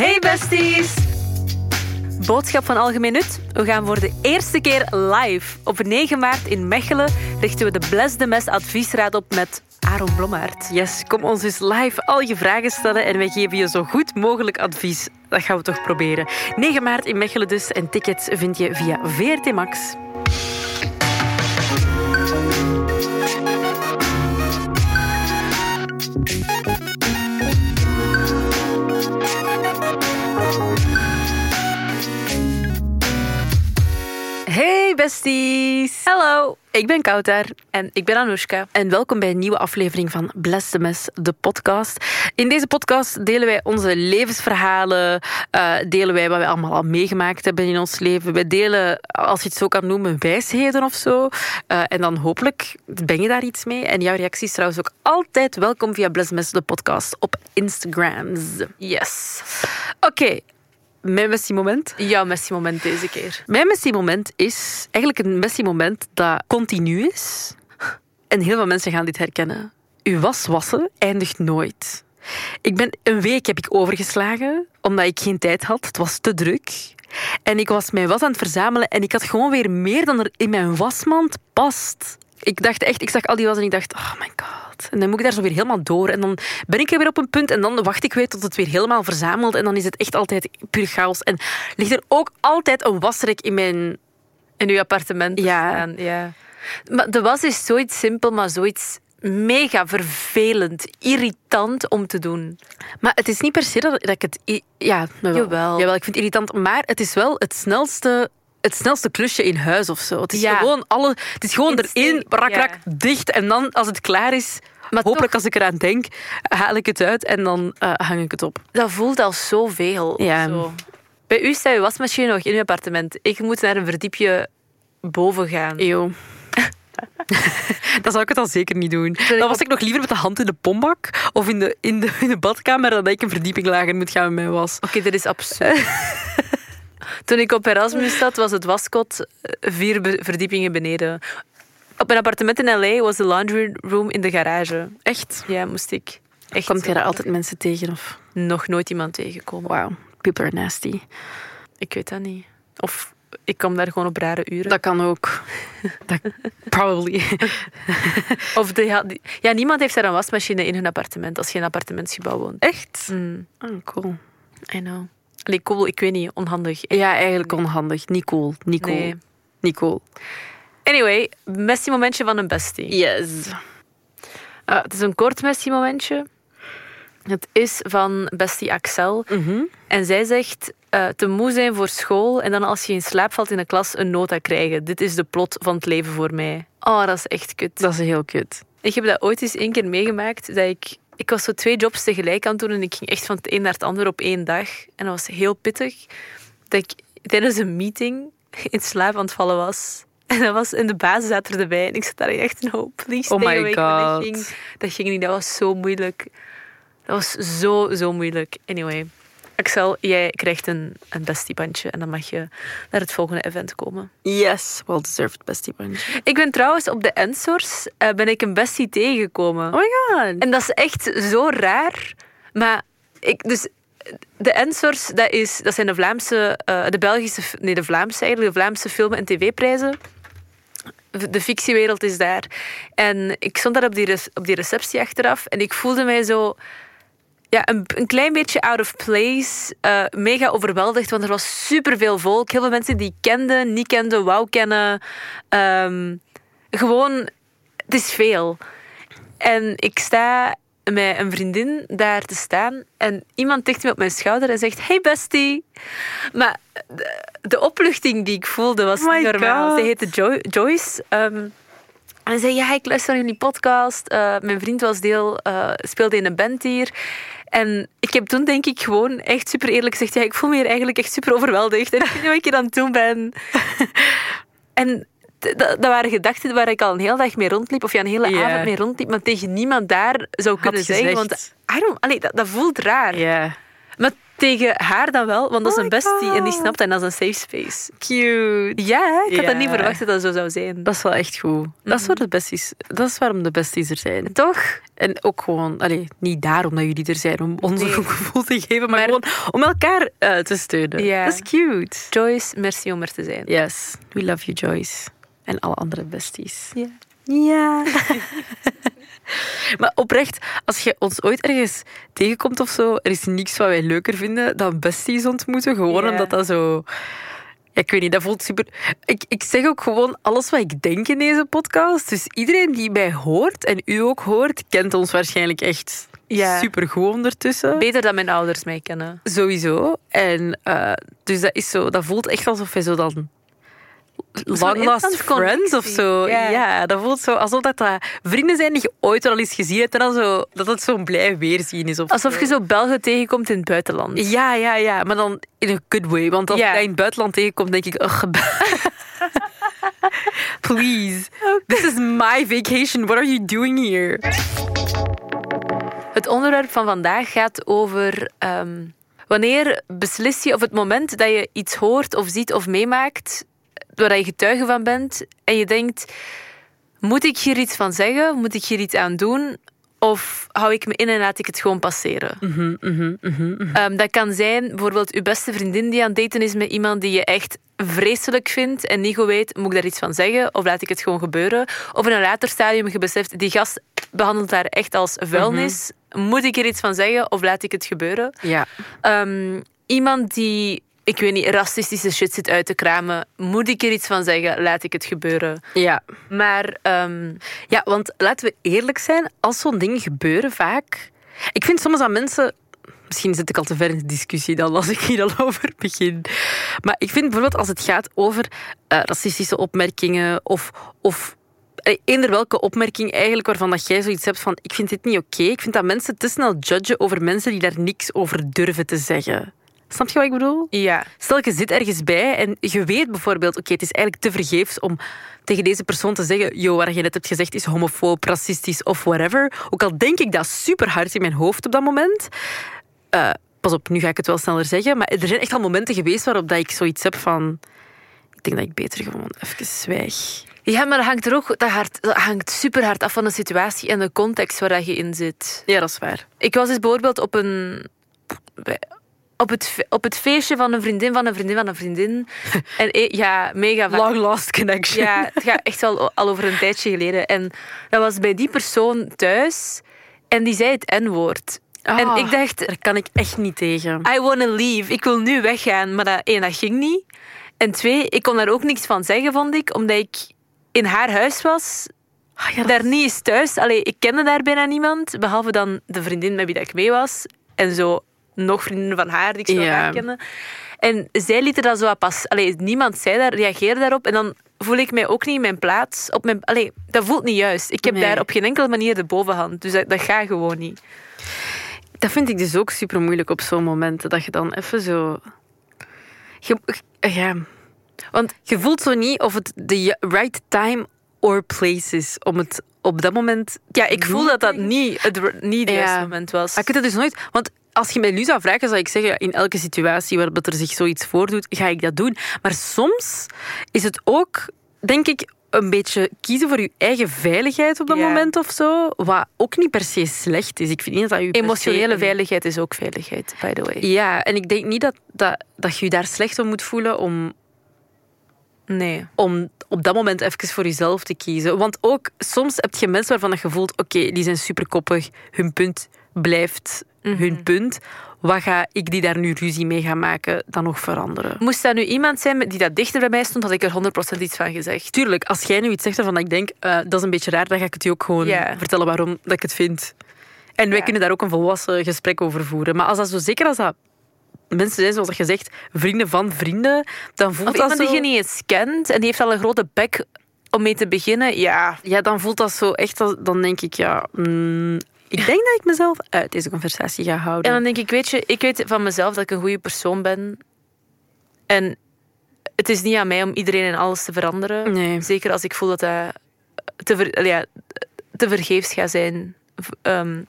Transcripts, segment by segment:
Hey besties! Boodschap van Algemeen Nut. We gaan voor de eerste keer live. Op 9 maart in Mechelen richten we de Bless de Mes adviesraad op met Aaron Blommaert. Yes, kom ons dus live al je vragen stellen en wij geven je zo goed mogelijk advies. Dat gaan we toch proberen. 9 maart in Mechelen dus en tickets vind je via VRT Max. Besties! Hallo, ik ben Kouter En ik ben Anoushka. en welkom bij een nieuwe aflevering van Bless the Mess, de podcast. In deze podcast delen wij onze levensverhalen, eh, delen wij wat wij allemaal al meegemaakt hebben in ons leven. We delen, als je het zo kan noemen, wijsheden of zo. Eh, en dan hopelijk ben je daar iets mee. En jouw reactie is trouwens ook altijd welkom via Bless the Mess, de podcast, op Instagrams. Yes. Oké, mijn messie moment. Jouw messie moment deze keer. Mijn messie moment is eigenlijk een messie moment dat continu is. En heel veel mensen gaan dit herkennen. Uw was wassen eindigt nooit. Ik ben een week heb ik overgeslagen omdat ik geen tijd had. Het was te druk. En ik was mijn was aan het verzamelen en ik had gewoon weer meer dan er in mijn wasmand past. Ik dacht echt, ik zag al die was en ik dacht, oh my god. En dan moet ik daar zo weer helemaal door. En dan ben ik er weer op een punt en dan wacht ik weer tot het weer helemaal verzamelt. En dan is het echt altijd puur chaos. En ligt er ook altijd een wasrek in mijn In uw appartement te Ja. Ja. Maar de was is zoiets simpel, maar zoiets mega vervelend, irritant om te doen. Maar het is niet per se dat, ik het... Ja, wel. Jawel. Jawel, ik vind het irritant. Maar het is wel het snelste... Het snelste klusje in huis of zo. Het is Ja. gewoon alle. Het is gewoon Instinct, erin, rak, ja. rak, dicht. En dan, als het klaar is, Maar hopelijk toch- als ik eraan denk, haal ik het uit en dan eh, hang ik het op. Dat voelt al zoveel. Ja. Zo. Bij u staat uw wasmachine nog in uw appartement. Ik moet naar een verdiepje boven gaan. Eeuw. Dan zou ik het al zeker niet doen. Dan was ik nog liever met de hand in de pombak of in de, in de, in de badkamer dan dat ik een verdieping lager moet gaan met mijn was. Oké, dit is absurd. Toen ik op Erasmus zat, was het waskot eh, vier be- verdiepingen beneden. Op mijn appartement in L.A. was de laundry room in de garage. Echt? Ja, moest ik. Echt Komt je daar altijd mensen tegen? Of? nog nooit iemand tegenkomen. Wow, people are nasty. Ik weet dat niet. Of ik kom daar gewoon op rare uren. Dat kan ook. Dat, probably. Of de, ja, die- ja, niemand heeft daar een wasmachine in hun appartement als je in een appartementsgebouw woont. Echt? Mm, Oh, cool. I know. Allee, cool, ik weet niet, onhandig. Ja, eigenlijk onhandig. Niet cool. Niet cool. Nee. Niet cool. Anyway, messie momentje van een bestie. Yes. Uh, het is een kort messie momentje. Het is van bestie Axel. Mhm. En zij zegt eh, te moe zijn voor school en dan als je in slaap valt in de klas een nota krijgen. Dit is de plot van het leven voor mij. Oh, dat is echt kut. Dat is heel kut. Ik heb dat ooit eens één keer meegemaakt. Dat ik, ik was zo twee jobs tegelijk aan het doen en ik ging echt van het een naar het ander op één dag. En dat was heel pittig. Dat ik tijdens een meeting in slaap aan het vallen was. En dat was in de basis zat er erbij. En ik zat daar echt, no, please Oh my God. Dat ging, dat ging niet, dat was zo moeilijk. Dat was zo, zo moeilijk. Anyway, Axel, jij krijgt een, een bestiebandje en dan mag je naar het volgende event komen. Yes. Well deserved, bestie bunch. Ik ben trouwens op de Ensource eh, ben ik een bestie tegengekomen. Oh my god. En dat is echt zo raar. Maar ik, dus de Ensource, dat, is, dat zijn de Vlaamse, eh, de Belgische, nee, de Vlaamse eigenlijk, de Vlaamse film- en tv-prijzen. De fictiewereld is daar. En ik stond daar op die, op die receptie achteraf en ik voelde mij zo ja, een, een klein beetje out of place. eh, mega overweldigd, want er was superveel volk. Heel veel mensen die ik kende, niet kenden, wou kennen. Ehm, gewoon, het is veel. En ik sta met een vriendin daar te staan en iemand tikt me op mijn schouder en zegt: Hey bestie. Maar de, de opluchting die ik voelde was Oh niet normaal. Zij heette Jo- Joyce. ehm, en zei, ja, ik luister naar jullie podcast. Eh, mijn vriend was deel, eh, speelde in een band hier. En ik heb toen denk ik gewoon echt super eerlijk gezegd, ja, ik voel me hier eigenlijk echt super overweldigd. En ik weet niet wat ik hier aan het doen ben. en dat, waren gedachten waar ik al een hele dag mee rondliep, of ja, een hele avond mee rondliep, maar tegen niemand daar zou kunnen zeggen. Want I don't, allee, dat, dat voelt raar. Ja. Maar Tegen haar dan wel, want dat is Oh een bestie en die snapt dat en dat is een safe space. Cute. Ja, ik had dat niet verwacht dat dat zo zou zijn. Dat is wel echt goed. Dat, is waar de besties, dat is waarom de besties er zijn. Toch? En ook gewoon, allee, niet daarom dat jullie er zijn om ons Nee. een goed gevoel te geven, maar, Maar- gewoon om elkaar eh, te steunen. Ja. Dat is cute. Joyce, merci om er te zijn. Yes, we love you, Joyce. En alle andere besties. Ja. Ja. maar oprecht, als je ons ooit ergens tegenkomt of zo, er is niks wat wij leuker vinden dan besties ontmoeten. Gewoon omdat dat zo. Ja, ik weet niet, dat voelt super. Ik, ik zeg ook gewoon alles wat ik denk in deze podcast. Dus iedereen die mij hoort en u ook hoort, kent ons waarschijnlijk echt Ja. super goed ondertussen. Beter dan mijn ouders mij kennen. Sowieso. En eh, dus dat is zo, dat voelt echt alsof wij zo dan long lost instant friends of zo. Ja. Ja. dat voelt zo alsof dat, dat vrienden zijn die je ooit wel eens gezien hebt en dan zo, dat het zo'n blij weerzien is. Of Alsof zo. je zo Belgen tegenkomt in het buitenland. Ja, ja, ja, maar dan in een good way. Want als Ja. je in het buitenland tegenkomt, denk ik, ugh, please, this is my vacation. What are you doing here? Het onderwerp van vandaag gaat over ehm, wanneer beslis je, of het moment dat je iets hoort of ziet of meemaakt, waar je getuige van bent, en je denkt: moet ik hier iets van zeggen? Moet ik hier iets aan doen? Of hou ik me in en laat ik het gewoon passeren? Ehm, dat kan zijn bijvoorbeeld uw beste vriendin die aan het daten is met iemand die je echt vreselijk vindt en niet goed weet, moet ik daar iets van zeggen? Of laat ik het gewoon gebeuren? Of in een later stadium je beseft, die gast behandelt haar echt als vuilnis. Moet ik er iets van zeggen of laat ik het gebeuren? Ja. Ehm, iemand die, ik weet niet, racistische shit zit uit te kramen, moet ik er iets van zeggen? Laat ik het gebeuren? Ja. Maar ehm, Ja, want laten we eerlijk zijn, als zo'n dingen gebeuren vaak... Ik vind soms dat mensen... Misschien zit ik al te ver in de discussie dan als ik hier al over begin. Maar ik vind bijvoorbeeld als het gaat over eh, racistische opmerkingen of... of eh, eender welke opmerking eigenlijk waarvan dat jij zoiets hebt van ik vind dit niet oké. Ik vind dat mensen te snel judgen over mensen die daar niks over durven te zeggen. Snap je wat ik bedoel? ja, Stel, je zit ergens bij en je weet bijvoorbeeld, oké, het is eigenlijk te vergeefs om tegen deze persoon te zeggen, yo, wat je net hebt gezegd is homofoob, racistisch of whatever. Ook al denk ik dat super hard in mijn hoofd op dat moment. Eh, pas op, nu ga ik het wel sneller zeggen, maar er zijn echt al momenten geweest waarop dat ik zoiets heb van, ik denk dat ik beter gewoon even zwijg. Ja, maar dat hangt er ook dat, hard, dat hangt super hard af van de situatie en de context waar je in zit. Ja, dat is waar. Ik was eens bijvoorbeeld op een. Op het, op het feestje van een vriendin van een vriendin van een vriendin. En e- ja, mega vaak. Long lost connection. Ja, het gaat echt wel al over een tijdje geleden. En dat was bij die persoon thuis. En die zei het N-woord. Ah, En ik dacht, daar kan ik echt niet tegen. I wanna leave. Ik wil nu weggaan. Maar dat, één, dat ging niet. En twee, ik kon daar ook niks van zeggen, vond ik. Omdat ik in haar huis was. Ah, ja, Daar niet eens thuis. Allee, ik kende daar bijna niemand. Behalve dan de vriendin met wie dat ik mee was. En zo nog vriendinnen van haar die ik zo Ja. kende. En zij lieten dat zo pas. Allee, niemand zei daar, reageerde daarop. En dan voel ik mij ook niet in mijn plaats. Op mijn, allee, dat voelt niet juist. Ik heb Nee. daar op geen enkele manier de bovenhand. Dus dat, dat gaat gewoon niet. Dat vind ik dus ook super moeilijk op zo'n momenten. Dat je dan even zo. Je, ja. Want je voelt zo niet of het de right time or place is om het op dat moment. Ja, ik voel dat dat niet het niet het Ja. juiste moment was. Ik weet het dus nooit. Want als je mij nu zou vragen, zou ik zeggen: in elke situatie waarop er zich zoiets voordoet, ga ik dat doen. Maar soms is het ook, denk ik, een beetje kiezen voor je eigen veiligheid op dat Ja. moment of zo. Wat ook niet per se slecht is. Ik vind niet dat dat je se Emotionele veiligheid is ook veiligheid, by the way. Ja, en ik denk niet dat, dat, dat je je daar slecht om moet voelen om, Nee. om op dat moment even voor jezelf te kiezen. Want ook soms heb je mensen waarvan je voelt, oké, die zijn superkoppig, hun punt blijft hun punt. Wat ga ik die daar nu ruzie mee gaan maken dan nog veranderen? Moest dat nu iemand zijn die dat dichter bij mij stond, had ik er 100% iets van gezegd. Tuurlijk, als jij nu iets zegt waarvan ik denk, eh, dat is een beetje raar, dan ga ik het je ook gewoon vertellen waarom dat ik het vind. En wij Ja. kunnen daar ook een volwassen gesprek over voeren. Maar als dat zo, zeker als dat mensen zijn, zoals je zegt, vrienden van vrienden, dan voelt Of dat iemand zo... die je niet eens kent en die heeft al een grote bek om mee te beginnen. Ja, Ja, dan voelt dat zo echt, dan denk ik, ja, mm, ik denk dat ik mezelf uit deze conversatie ga houden. En dan denk ik, weet je, ik weet van mezelf dat ik een goede persoon ben. En het is niet aan mij om iedereen en alles te veranderen. Nee. Zeker als ik voel dat dat te, ver, ja, te vergeefs gaat zijn. Ehm,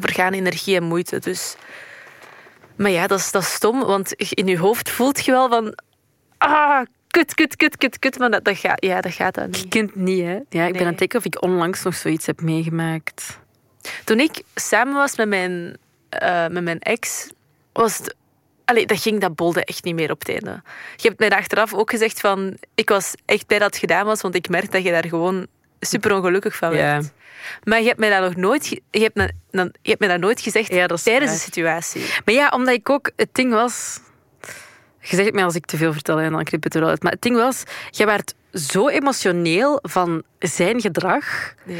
vergaan energie en moeite. Dus Maar ja, dat is, dat is stom, want in je hoofd voelt je wel van... Ah, kut, kut, kut, kut, kut. Maar dat, dat, gaat, ja, dat gaat dan Je niet. kunt niet, hè? Ja, ik ben aan het denken of ik onlangs nog zoiets heb meegemaakt. Toen ik samen was met mijn, eh, met mijn ex, was het... Allee, dat ging, dat bolde echt niet meer op het einde. Je hebt mij achteraf ook gezegd van... Ik was echt blij dat het gedaan was, want ik merk dat je daar gewoon super ongelukkig van Ja. werd. Maar je hebt mij dat nog nooit... Je hebt, me, je hebt mij dat nooit gezegd Ja, dat tijdens de situatie. Maar ja, omdat ik ook... Het ding was... Je zegt het mij als ik te veel vertel en dan knip het er wel uit. Maar het ding was, jij werd zo emotioneel van zijn gedrag. Ja.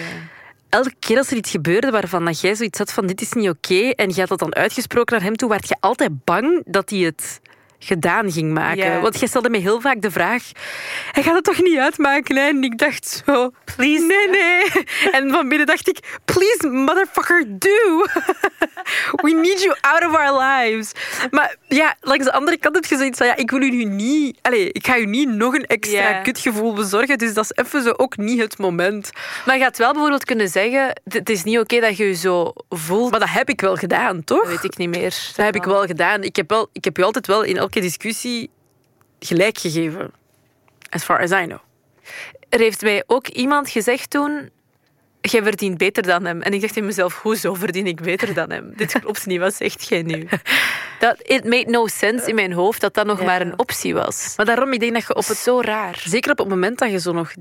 Elke keer als er iets gebeurde waarvan dat jij zoiets had van dit is niet oké en je had dat dan uitgesproken naar hem toe, werd je altijd bang dat hij het gedaan ging maken. Want jij stelde mij heel vaak de vraag, hij gaat het toch niet uitmaken? Hè? En ik dacht zo, please, nee, nee. En van binnen dacht ik, please, motherfucker, do. We need you out of our lives. Maar ja, langs de andere kant heb je zoiets van, ja, ik wil u nu niet... Allez, ik ga u niet nog een extra kutgevoel bezorgen, dus dat is even zo ook niet het moment. Maar je gaat wel bijvoorbeeld kunnen zeggen... Het is niet oké dat je je zo voelt. Maar dat heb ik wel gedaan, toch? Dat weet ik niet meer. Dat heb ik wel gedaan. Ik heb, wel, ik heb u altijd wel in elke discussie gelijk gegeven. As far as I know. Er heeft mij ook iemand gezegd toen... Jij verdient beter dan hem. En ik dacht in mezelf, hoezo verdien ik beter dan hem? Dit klopt niet, wat zegt jij nu? Dat, it made no sense in mijn hoofd dat dat nog Ja. maar een optie was. Maar daarom, ik denk dat je op het zo raar. Zeker op het moment dat je zo nog...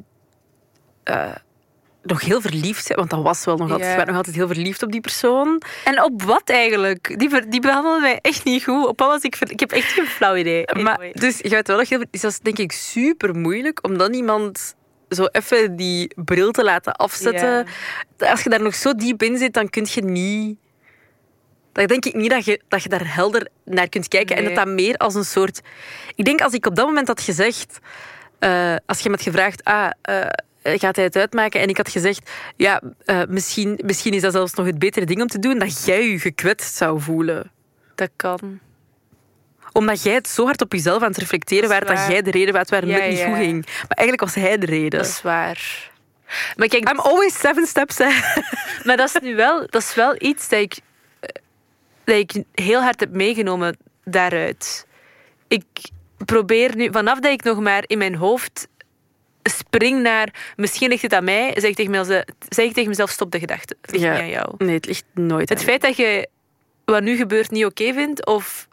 eh, nog heel verliefd want dat was wel nog altijd... Ja. Nog altijd heel verliefd op die persoon. En op wat eigenlijk? Die, die behandelde mij echt niet goed. Op wat was ik... Ik heb echt geen flauw idee. Maar, dus je weet wel nog heel... Dus dat is denk ik super moeilijk om dan iemand zo even die bril te laten afzetten. Als je daar nog zo diep in zit, dan kun je niet... Dan denk ik niet dat je, dat je daar helder naar kunt kijken. En dat dat meer als een soort... Ik denk als ik op dat moment had gezegd... eh, als je me had gevraagd... Ah, eh, gaat hij het uitmaken? En ik had gezegd... Ja, eh, misschien, misschien is dat zelfs nog het betere ding om te doen. Dat jij je gekwetst zou voelen. Dat kan. Omdat jij het zo hard op jezelf aan het reflecteren Dat werd... dat jij de reden was waarom Ja, het niet ja. goed ging. Maar eigenlijk was hij de reden. Dat is waar. Maar kijk, I'm always seven steps ahead. Maar dat is nu wel, dat is wel iets dat ik, eh, dat ik heel hard heb meegenomen daaruit. Ik probeer nu, vanaf dat ik nog maar in mijn hoofd spring naar misschien ligt het aan mij, zeg ik tegen mezelf, zeg ik tegen mezelf stop de gedachte. Het ligt Ja. niet aan jou. Nee, het ligt nooit Het aan feit dat je wat nu gebeurt niet oké vindt of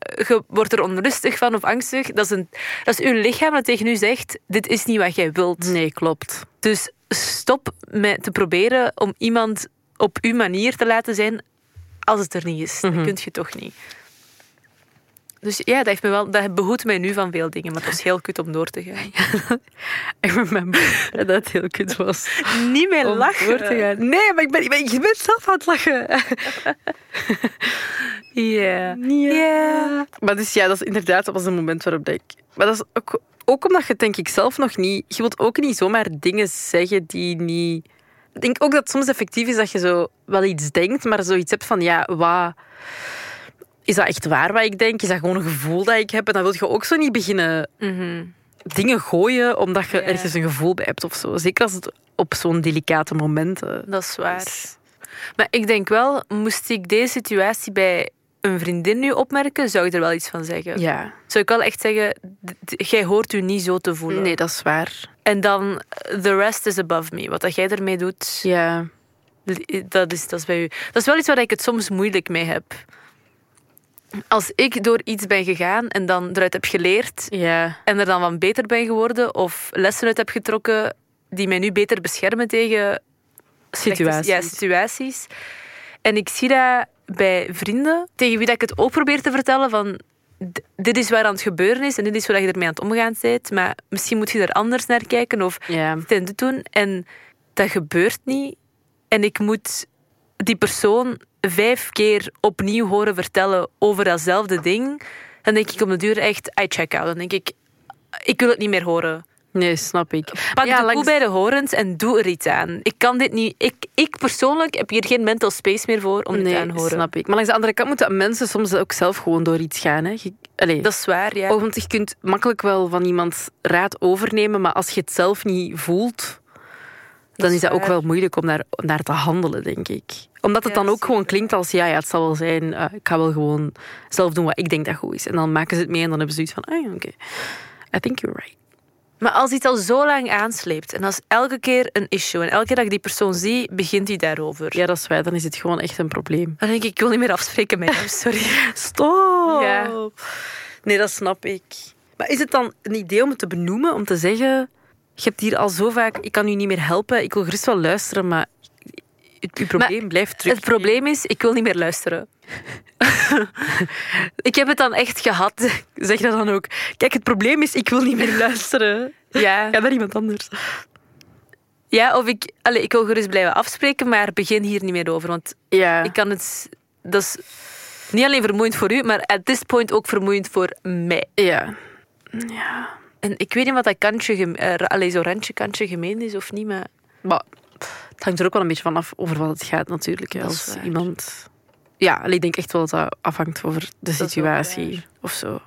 je wordt er onrustig van of angstig, dat is, een, dat is uw lichaam dat tegen u zegt, dit is niet wat jij wilt. Nee, klopt. Dus stop met te proberen om iemand op uw manier te laten zijn als het er niet is. Mhm. Dat kun je toch niet. Dus ja, dat, heeft me wel, dat behoedt mij nu van veel dingen, maar het was heel kut om door te gaan. Ik remember dat het heel kut was. Niet meer om door te gaan. Nee, maar ik ben, ik zelf aan het lachen. Ja. Ja. Maar dus ja, dat is inderdaad dat was een moment waarop ik... Maar dat is ook, ook omdat je denk ik zelf nog niet... Je wilt ook niet zomaar dingen zeggen die niet... Ik denk ook dat het soms effectief is dat je zo wel iets denkt, maar zoiets hebt van, ja, wat... Is dat echt waar wat ik denk? Is dat gewoon een gevoel dat ik heb? En dan wil je ook zo niet beginnen Mhm. dingen gooien omdat je Ja. ergens een gevoel bij hebt of zo. Zeker als het op zo'n delicate momenten... Dat is waar. Maar ik denk wel, moest ik deze situatie bij een vriendin nu opmerken, zou ik er wel iets van zeggen. Ja. Zou ik wel echt zeggen, jij hoort u niet zo te voelen. Nee, dat is waar. En dan, the rest is above me. Wat dat jij ermee doet, Ja. dat is, dat is bij u. Dat is wel iets waar ik het soms moeilijk mee heb. Als ik door iets ben gegaan en dan eruit heb geleerd Ja. en er dan van beter ben geworden of lessen uit heb getrokken die mij nu beter beschermen tegen Situaties. Ja, situaties. En ik zie dat bij vrienden tegen wie dat ik het ook probeer te vertellen van dit is waar aan het gebeuren is en dit is hoe dat je ermee aan het omgaan bent, maar misschien moet je er anders naar kijken of Ja. dit doen. En dat gebeurt niet. En ik moet die persoon vijf keer opnieuw horen vertellen over datzelfde ding. Dan denk ik op de duur echt, I check out. Dan denk ik, ik wil het niet meer horen. Nee, snap ik. Pak ja, de langs- koe bij de horens en doe er iets aan. Ik kan dit niet... Ik, ik persoonlijk heb hier geen mental space meer voor om dit Nee, aan te horen. snap ik. Maar langs de andere kant moeten mensen soms ook zelf gewoon door iets gaan. Hè. Je, Dat is waar, ja. Oh, want je kunt makkelijk wel van iemand raad overnemen, maar als je het zelf niet voelt, dan is dat ook wel moeilijk om daar, om daar te handelen, denk ik. Omdat het dan ook gewoon klinkt als, ja, ja, het zal wel zijn, eh, ik ga wel gewoon zelf doen wat ik denk dat goed is. En dan maken ze het mee en dan hebben ze zoiets van, ah ja, oké, I think you're right. Maar als iets al zo lang aansleept en als elke keer een issue en elke keer dat ik die persoon zie, begint hij daarover. Ja, dat is waar, dan is het gewoon echt een probleem. Dan denk ik, ik wil niet meer afspreken met hem, sorry. Stop! Ja. Nee, dat snap ik. Maar is het dan een idee om het te benoemen, om te zeggen, je hebt hier al zo vaak, ik kan u niet meer helpen, ik wil gerust wel luisteren, maar het, uw probleem blijft terug. Het probleem is, ik wil niet meer luisteren. ik heb het dan echt gehad. Zeg dat dan ook. Kijk, het probleem is, ik wil niet meer luisteren. Ja, Ga naar iemand anders. ja of ik, allez, ik wil gerust blijven afspreken, maar begin hier niet meer over. Want Ja. ik kan het... Dat is niet alleen vermoeiend voor u, maar at this point ook vermoeiend voor mij. Ja. En ik weet niet wat dat kantje, allez, zo'n randje kantje gemeen is of niet, maar... Maar het hangt er ook wel een beetje vanaf over wat het gaat, natuurlijk. hè. Als iemand... Ja, ik denk echt wel dat dat afhangt over de situatie of zo.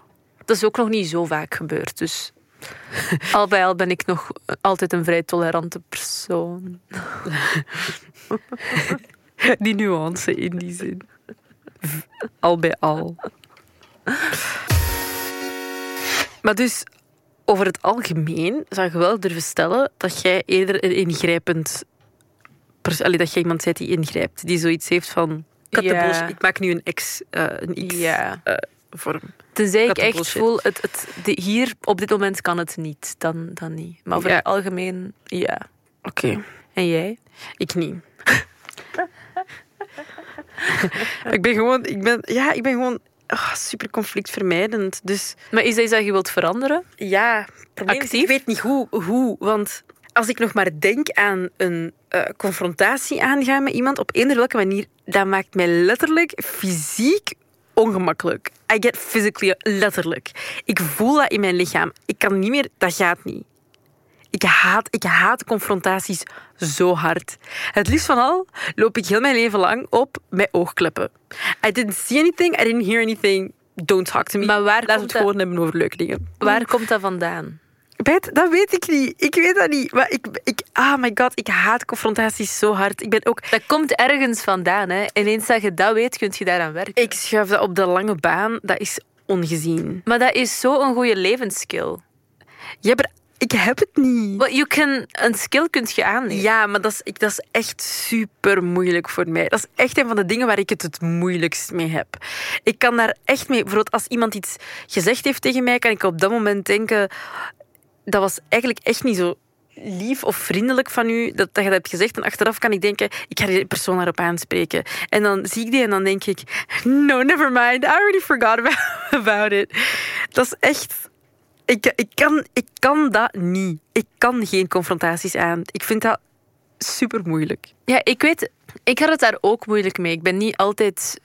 Dat is ook nog niet zo vaak gebeurd, dus... Al bij al ben ik nog altijd een vrij tolerante persoon. Die nuance in die zin. Al bij al. Maar dus, over het algemeen zou je wel durven stellen dat jij eerder een ingrijpend... pers- Allee, dat jij iemand bent die ingrijpt. Die zoiets heeft van... Ja. Ik maak nu een X, eh, een X Ja. eh, vorm. Tenzij ik echt voel, het, het, de- hier op dit moment kan het niet, dan, dan niet. Maar over Ja. het algemeen, ja. Oké. En jij? Ik niet. ik ben gewoon, ik ben, ja, ik ben gewoon ah, super conflictvermijdend. Dus Maar is dat iets dat je wilt veranderen? ja, probleem is, ik weet niet hoe, hoe. Want als ik nog maar denk aan een eh, confrontatie aangaan met iemand op eender welke manier, dat maakt mij letterlijk fysiek ongemakkelijk. I get physically, letterlijk. Ik voel dat in mijn lichaam. Ik kan niet meer, dat gaat niet. Ik haat, ik haat confrontaties zo hard. Het liefst van al loop ik heel mijn leven lang op met oogkleppen. I didn't see anything, I didn't hear anything. Don't talk to me. Maar waar Laten we het dat- gewoon hebben over leuke dingen. Waar komt dat vandaan? Bert, dat weet ik niet. Ik weet dat niet. Maar ik, ik, ah my god, ik haat confrontaties zo hard. Ik ben ook... Dat komt ergens vandaan. Hè. En eens dat je dat weet, kun je daaraan werken. Ik schuif dat op de lange baan. Dat is ongezien. Maar dat is zo'n goede levensskill. Ja, maar ik heb het niet. Well, you can, een skill kun je aanleren. Ja, maar dat is, ik, dat is echt super moeilijk voor mij. Dat is echt een van de dingen waar ik het het moeilijkst mee heb. Ik kan daar echt mee... Bijvoorbeeld als iemand iets gezegd heeft tegen mij, kan ik op dat moment denken... Dat was eigenlijk echt niet zo lief of vriendelijk van u dat, dat je dat hebt gezegd. En achteraf kan ik denken, ik ga die persoon daarop aanspreken. En dan zie ik die en dan denk ik... No, never mind. I already forgot about, about it. Dat is echt... Ik, ik, kan, ik kan dat niet. Ik kan geen confrontaties aan. Ik vind dat super moeilijk. Ja, ik weet, ik had het daar ook moeilijk mee. Ik ben niet altijd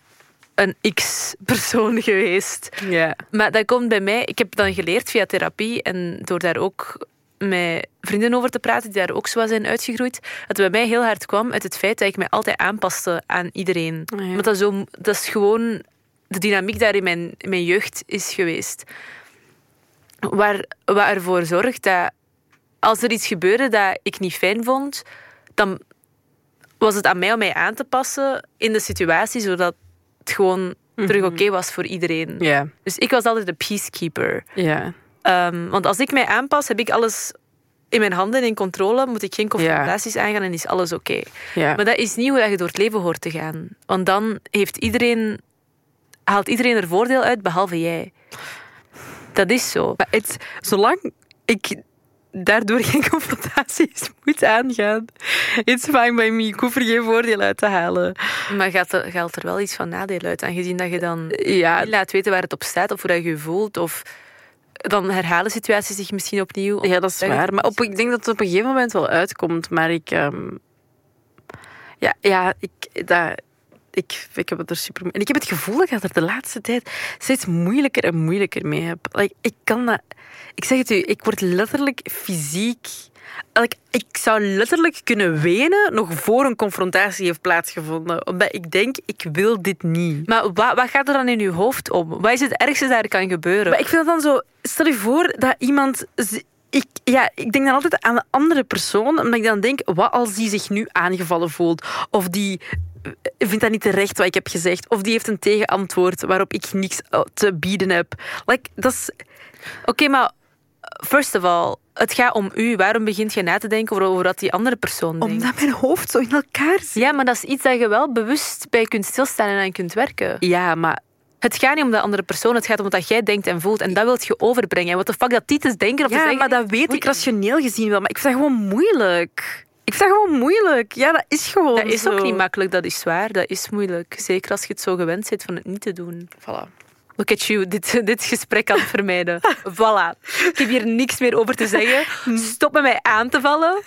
een X-persoon geweest. Ja. Maar dat komt bij mij, ik heb dan geleerd via therapie en door daar ook met vrienden over te praten die daar ook zo zijn uitgegroeid, dat het bij mij heel hard kwam uit het feit dat ik mij altijd aanpaste aan iedereen. Ah, ja. Want dat zo, dat is gewoon de dynamiek daar in mijn, in mijn jeugd is geweest. Waar, wat ervoor zorgt dat als er iets gebeurde dat ik niet fijn vond, dan was het aan mij om mij aan te passen in de situatie, zodat het gewoon terug oké was voor iedereen. Dus ik was altijd de peacekeeper. Ehm, want als ik mij aanpas, heb ik alles in mijn handen en in controle. Moet ik geen confrontaties aangaan en is alles oké. Maar dat is niet hoe je door het leven hoort te gaan. Want dan heeft iedereen, haalt iedereen er voordeel uit, behalve jij. Dat is zo. Maar het, zolang ik daardoor geen confrontaties moet aangaan, it's fine by me. Ik hoef er geen voordeel uit te halen. Maar gaat er, gaat er wel iets van nadeel uit, aangezien dat je dan Ja, laat weten waar het op staat of hoe dat je je voelt. Of dan herhalen situaties zich misschien opnieuw. ja dat is waar. Maar op, ik denk dat het op een gegeven moment wel uitkomt. Maar ik... ehm, ja, ja, ik... Dat, ik, ik heb het er super... En ik heb het gevoel dat ik er de laatste tijd steeds moeilijker en moeilijker mee heb. Like, ik kan dat... Ik zeg het u, ik word letterlijk fysiek... Like, ik zou letterlijk kunnen wenen nog voor een confrontatie heeft plaatsgevonden. Omdat ik denk, ik wil dit niet. Maar wat, wat gaat er dan in je hoofd om? Wat is het ergste dat er kan gebeuren? Maar ik vind het dan zo... Stel je voor dat iemand ik, ja, ik denk dan altijd aan de andere persoon, omdat ik dan denk, wat als die zich nu aangevallen voelt? Of die vindt dat niet terecht wat ik heb gezegd? Of die heeft een tegenantwoord waarop ik niks eh, te bieden heb? Like, dat is... Oké, maar first of all, het gaat om u. Waarom begint je na te denken over, over wat die andere persoon denkt? Omdat mijn hoofd zo in elkaar zit. Ja, maar dat is iets dat je wel bewust bij kunt stilstaan en aan kunt werken. Ja, maar Het gaat niet om de andere persoon, het gaat om wat jij denkt en voelt. En dat wilt je overbrengen. En wat de fuck dat die te denken of te Ja, zeggen... maar dat weet ik rationeel gezien wel. Maar ik vind dat gewoon moeilijk. Ik vind dat gewoon moeilijk. Ja, dat is gewoon Dat is zo. ook niet makkelijk, dat is waar. Dat is moeilijk. Zeker als je het zo gewend bent van het niet te doen. Voilà. Look at you, dit, dit gesprek aan het vermijden. voilà. Ik heb hier niks meer over te zeggen. Stop met mij aan te vallen.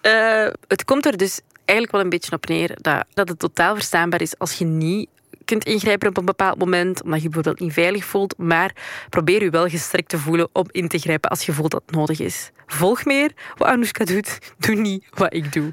Eh, het komt er dus eigenlijk wel een beetje op neer dat, dat het totaal verstaanbaar is als je niet kunt ingrijpen op een bepaald moment, omdat je bijvoorbeeld niet veilig voelt, maar probeer je wel gestrekt te voelen om in te grijpen als je voelt dat het nodig is. Volg meer wat Anoushka doet, doe niet wat ik doe.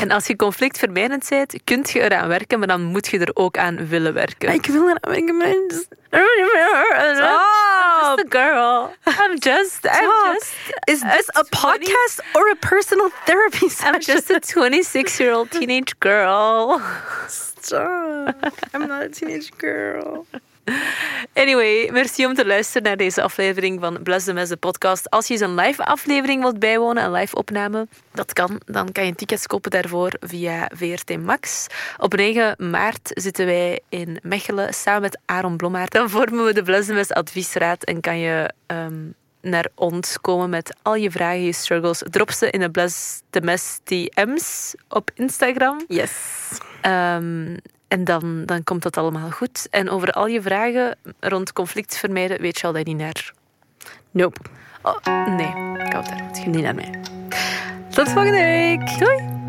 En als je conflictvermijdend bent, kun je eraan werken, maar dan moet je er ook aan willen werken. Maar ik wil er ik ben- I'm just a girl. I'm just, I'm Stop. just, Is this a 20 podcast or a personal therapy session? I'm just a 26-year-old teenage girl. Stop. I'm not a teenage girl. Anyway, merci om te luisteren naar deze aflevering van Bless the Mess, de podcast. Als je eens een live aflevering wilt bijwonen, een live opname, dat kan. Dan kan je tickets kopen daarvoor via VRT Max. Op 9 maart zitten wij in Mechelen samen met Aaron Blommaert. Dan vormen we de Bless the Mess adviesraad en kan je... ehm, naar ons komen met al je vragen, je struggles. Drop ze in de Bless the Mess DM's op Instagram. Yes. Ehm, en dan, dan komt dat allemaal goed. En over al je vragen rond conflict vermijden, weet je al dat je niet naar... Nope. Oh, nee, ik hou daar. Niet naar mij. Tot volgende week. Doei.